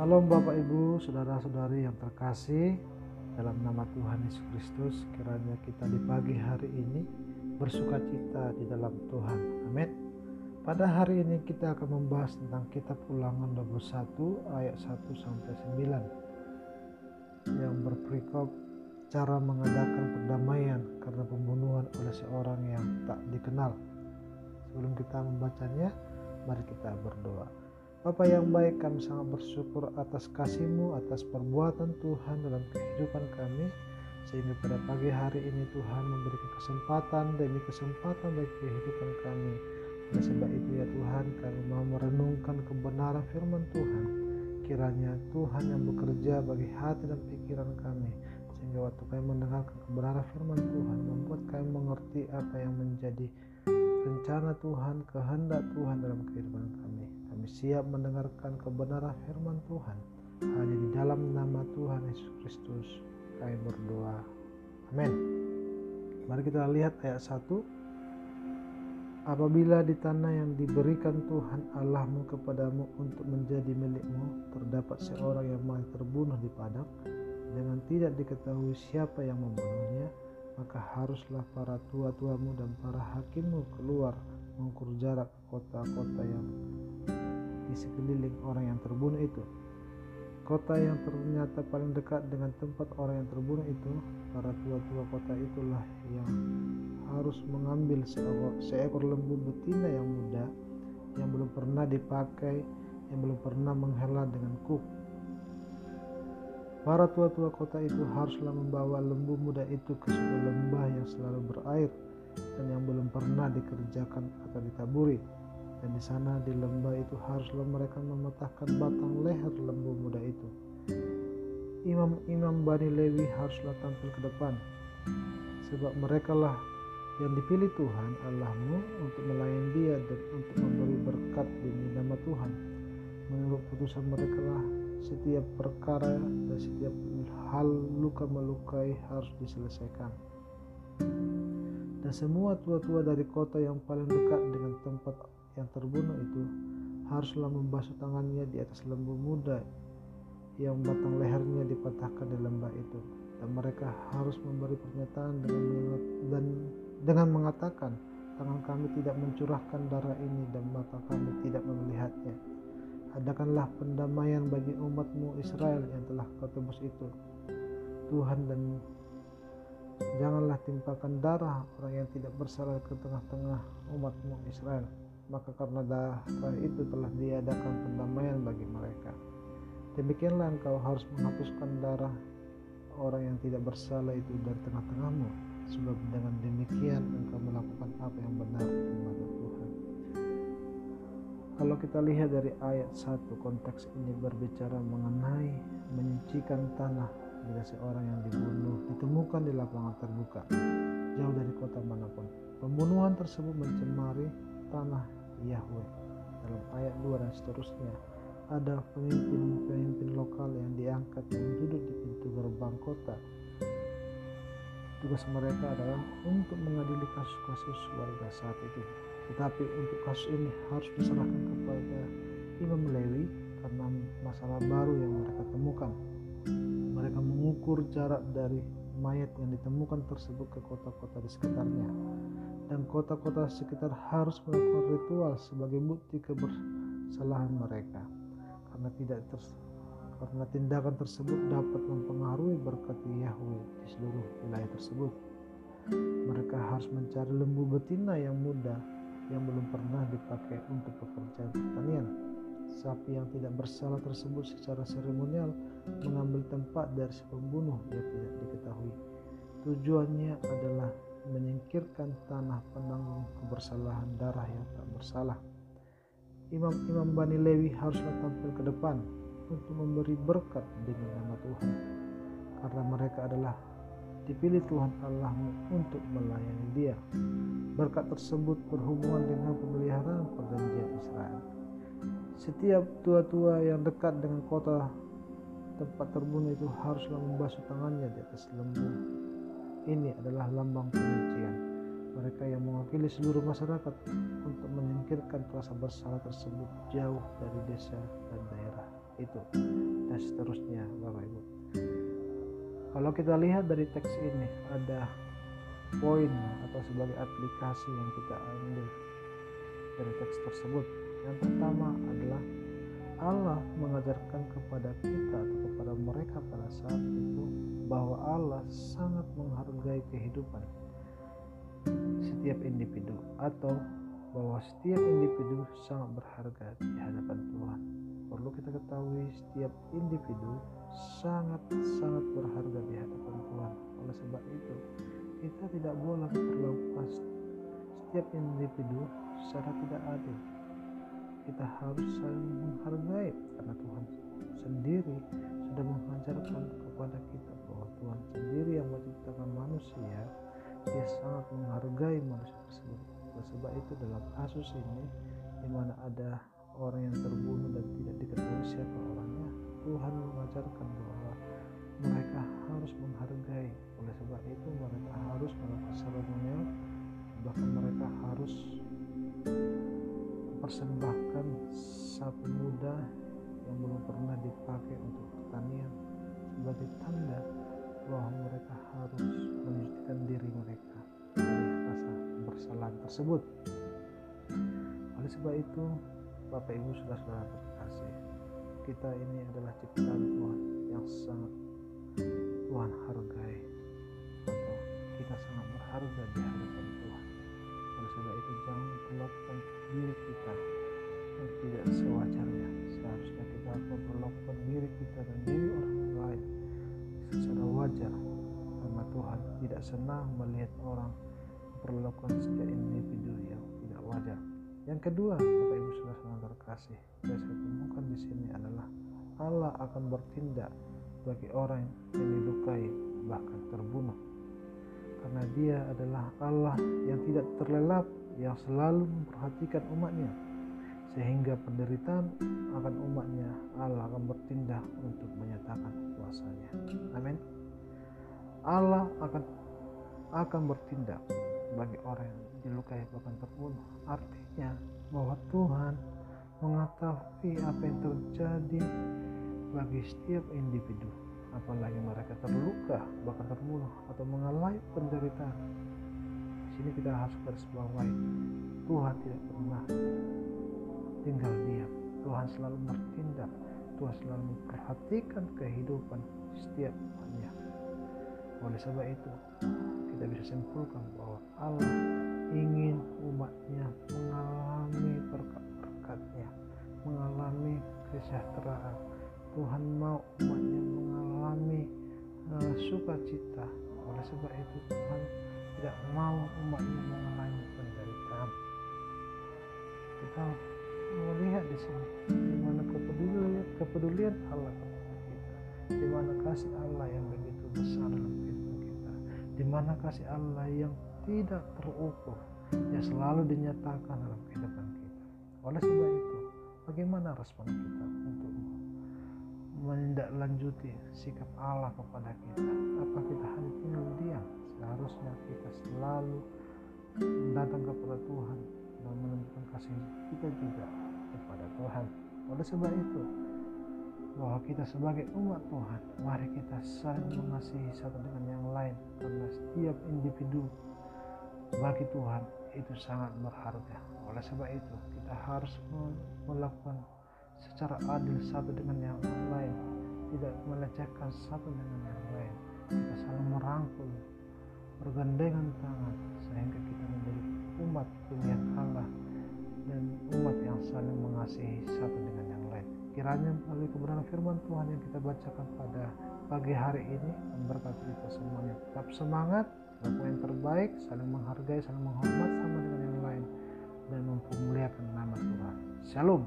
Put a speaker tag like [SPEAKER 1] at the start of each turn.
[SPEAKER 1] Shalom Bapak Ibu, Saudara-saudari yang terkasih. Dalam nama Tuhan Yesus Kristus Kiranya kita di pagi hari ini Bersuka cita di dalam Tuhan. Amin. Pada hari ini kita akan membahas tentang kitab ulangan 21 ayat 1 sampai 9 Yang berperikop cara mengadakan perdamaian karena pembunuhan oleh seorang yang tak dikenal. Sebelum kita membacanya, mari kita berdoa Bapa yang baik kami sangat bersyukur atas kasih-Mu, atas perbuatan Tuhan dalam kehidupan kami. Sehingga pada pagi hari ini Tuhan memberikan kesempatan demi kesempatan bagi kehidupan kami. Oleh sebab itu ya Tuhan kami mau merenungkan kebenaran firman Tuhan. Kiranya Tuhan yang bekerja bagi hati dan pikiran kami. Sehingga waktu kami mendengarkan kebenaran firman Tuhan membuat kami mengerti apa yang menjadi rencana Tuhan, kehendak Tuhan dalam kehidupan kami. Siap mendengarkan kebenaran firman Tuhan. Hanya di dalam nama Tuhan Yesus Kristus kami berdoa. Amin. Mari kita lihat ayat 1. Apabila di tanah yang diberikan Tuhan Allahmu kepadamu untuk menjadi milikmu terdapat seorang yang mati terbunuh di padang dengan tidak diketahui siapa yang membunuhnya, maka haruslah para tua-tuamu dan para hakimmu keluar mengukur jarak kota-kota yang di sekeliling orang yang terbunuh itu. Kota yang ternyata paling dekat dengan tempat orang yang terbunuh itu, para tua-tua kota itulah yang harus mengambil seekor, seekor lembu betina yang muda yang belum pernah dipakai, yang belum pernah menghela dengan kuk. Para tua-tua kota itu haruslah membawa lembu muda itu ke sebuah lembah yang selalu berair dan yang belum pernah dikerjakan atau ditaburi dan di sana di lembah itu haruslah mereka mematahkan batang leher lembu muda itu. Imam-imam Bani Lewi haruslah tampil ke depan, sebab mereka lah yang dipilih Tuhan Allahmu untuk melayani dia dan untuk memberi berkat demi nama Tuhan. Menurut putusan mereka lah setiap perkara dan setiap hal luka melukai harus diselesaikan. Dan semua tua-tua dari kota yang paling dekat dengan tempat yang terbunuh itu haruslah membasuh tangannya di atas lembu muda yang batang lehernya dipatahkan di lembah itu. Dan mereka harus memberi pernyataan dengan dan dengan mengatakan tangan kami tidak mencurahkan darah ini dan mata kami tidak melihatnya adakanlah pendamaian bagi umatmu Israel yang telah kau itu. Tuhan dan janganlah timpakan darah orang yang tidak bersalah ke tengah-tengah umatmu Israel maka karena darah itu telah diadakan pendamaian bagi mereka. Demikianlah engkau harus menghapuskan darah orang yang tidak bersalah itu dari tengah-tengahmu, sebab dengan demikian engkau melakukan apa yang benar mata Tuhan. Kalau kita lihat dari ayat 1, konteks ini berbicara mengenai menyucikan tanah bila seorang yang dibunuh ditemukan di lapangan terbuka, jauh dari kota mana pun. Pembunuhan tersebut mencemari tanah Yahweh. Dalam ayat 2 dan seterusnya, ada pemimpin-pemimpin lokal yang diangkat dan duduk di pintu gerbang kota. Tugas mereka adalah untuk mengadili kasus-kasus warga saat itu. Tetapi untuk kasus ini harus diserahkan kepada Imam Lewi karena masalah baru yang mereka temukan. Mereka mengukur jarak dari mayat yang ditemukan tersebut ke kota-kota di sekitarnya dan kota-kota sekitar harus melakukan ritual sebagai bukti kebersalahan mereka karena tidak ter, karena tindakan tersebut dapat mempengaruhi berkat Yahweh di seluruh wilayah tersebut. Mereka harus mencari lembu betina yang muda yang belum pernah dipakai untuk pekerjaan pertanian. Sapi yang tidak bersalah tersebut secara seremonial mengambil tempat dari si pembunuh yang tidak diketahui. Tujuannya adalah menyingkirkan tanah penanggung kebersalahan darah yang tak bersalah. Imam-imam Bani Lewi haruslah tampil ke depan untuk memberi berkat dengan nama Tuhan, karena mereka adalah dipilih Tuhan Allahmu untuk melayani Dia. Berkat tersebut berhubungan dengan pemeliharaan perjanjian Israel. Setiap tua-tua yang dekat dengan kota tempat terbunuh itu haruslah membasuh tangannya di atas lembu ini adalah lambang penyucian. Mereka yang mewakili seluruh masyarakat untuk menyingkirkan rasa bersalah tersebut jauh dari desa dan daerah itu. dan seterusnya Bapak Ibu kalau kita lihat dari teks ini ada poin atau sebagai aplikasi yang kita ambil dari teks tersebut yang pertama adalah Allah mengajarkan kepada kita atau kepada mereka pada saat itu bahwa Allah sangat menghargai kehidupan setiap individu atau bahwa setiap individu sangat berharga di hadapan Tuhan. Perlu kita ketahui setiap individu sangat-sangat berharga di hadapan Tuhan. Oleh sebab itu, kita tidak boleh terlepas setiap individu secara tidak adil kita harus saling menghargai karena Tuhan sendiri sudah mengajarkan kepada kita bahwa Tuhan sendiri yang menciptakan manusia. Dia sangat menghargai manusia tersebut. Oleh sebab itu dalam kasus ini di mana ada orang yang terbunuh dan tidak diketahui siapa orangnya Tuhan mengajarkan bahwa mereka harus menghargai. Oleh sebab itu mereka harus melakukan seremonial bahkan mereka harus mempersembahkan sapi muda yang belum pernah dipakai untuk pertanian sebagai tanda bahwa mereka harus menyucikan diri mereka dari rasa bersalah tersebut. Oleh sebab itu, Bapak Ibu sudah saudara terkasih, kita ini adalah ciptaan Tuhan tidak senang melihat orang memperlakukan setiap individu yang tidak wajar. Yang kedua, Bapak Ibu sudah sangat terkasih, yang saya temukan di sini adalah Allah akan bertindak bagi orang yang dilukai bahkan terbunuh. Karena dia adalah Allah yang tidak terlelap, yang selalu memperhatikan umatnya. Sehingga penderitaan akan umatnya Allah akan bertindak untuk menyatakan kuasanya. Amin. Allah akan akan bertindak bagi orang yang dilukai bahkan terbunuh. Artinya bahwa Tuhan mengetahui apa yang terjadi bagi setiap individu, apalagi mereka terluka bahkan terbunuh atau mengalami penderitaan. Di sini kita harus garis bawahi Tuhan tidak pernah tinggal diam. Tuhan selalu bertindak. Tuhan selalu memperhatikan kehidupan setiap umatnya. Oleh sebab itu, kita bisa simpulkan bahwa Allah ingin umatnya mengalami berkat-berkatnya, mengalami kesejahteraan. Tuhan mau umatnya mengalami uh, sukacita. Oleh sebab itu Tuhan tidak mau umatnya mengalami penderitaan. Kita melihat di sini di kepedulian kepedulian Allah kepada kita, di mana kasih Allah yang begitu besar kita, di mana kasih Allah yang tidak terukur yang selalu dinyatakan dalam kehidupan kita. Oleh sebab itu, bagaimana respon kita untuk menindaklanjuti sikap Allah kepada kita? Apa kita hanya tinggal diam? Seharusnya kita selalu datang kepada Tuhan dan menunjukkan kasih kita juga kepada Tuhan. Oleh sebab itu, bahwa kita sebagai umat Tuhan, mari kita saling mengasihi satu dengan yang lain karena setiap individu bagi Tuhan itu sangat berharga. Oleh sebab itu, kita harus melakukan secara adil satu dengan yang lain, tidak melecehkan satu dengan yang lain. Kita saling merangkul, bergandengan tangan sehingga kita menjadi umat pilihan Allah dan umat yang saling mengasihi satu dengan yang lain. Kiranya melalui kebenaran firman Tuhan yang kita bacakan pada pagi hari ini memberkati kita semuanya. Tetap semangat, lakukan yang terbaik, saling menghargai, saling menghormat sama dengan yang lain dan mempermuliakan nama Tuhan. Shalom.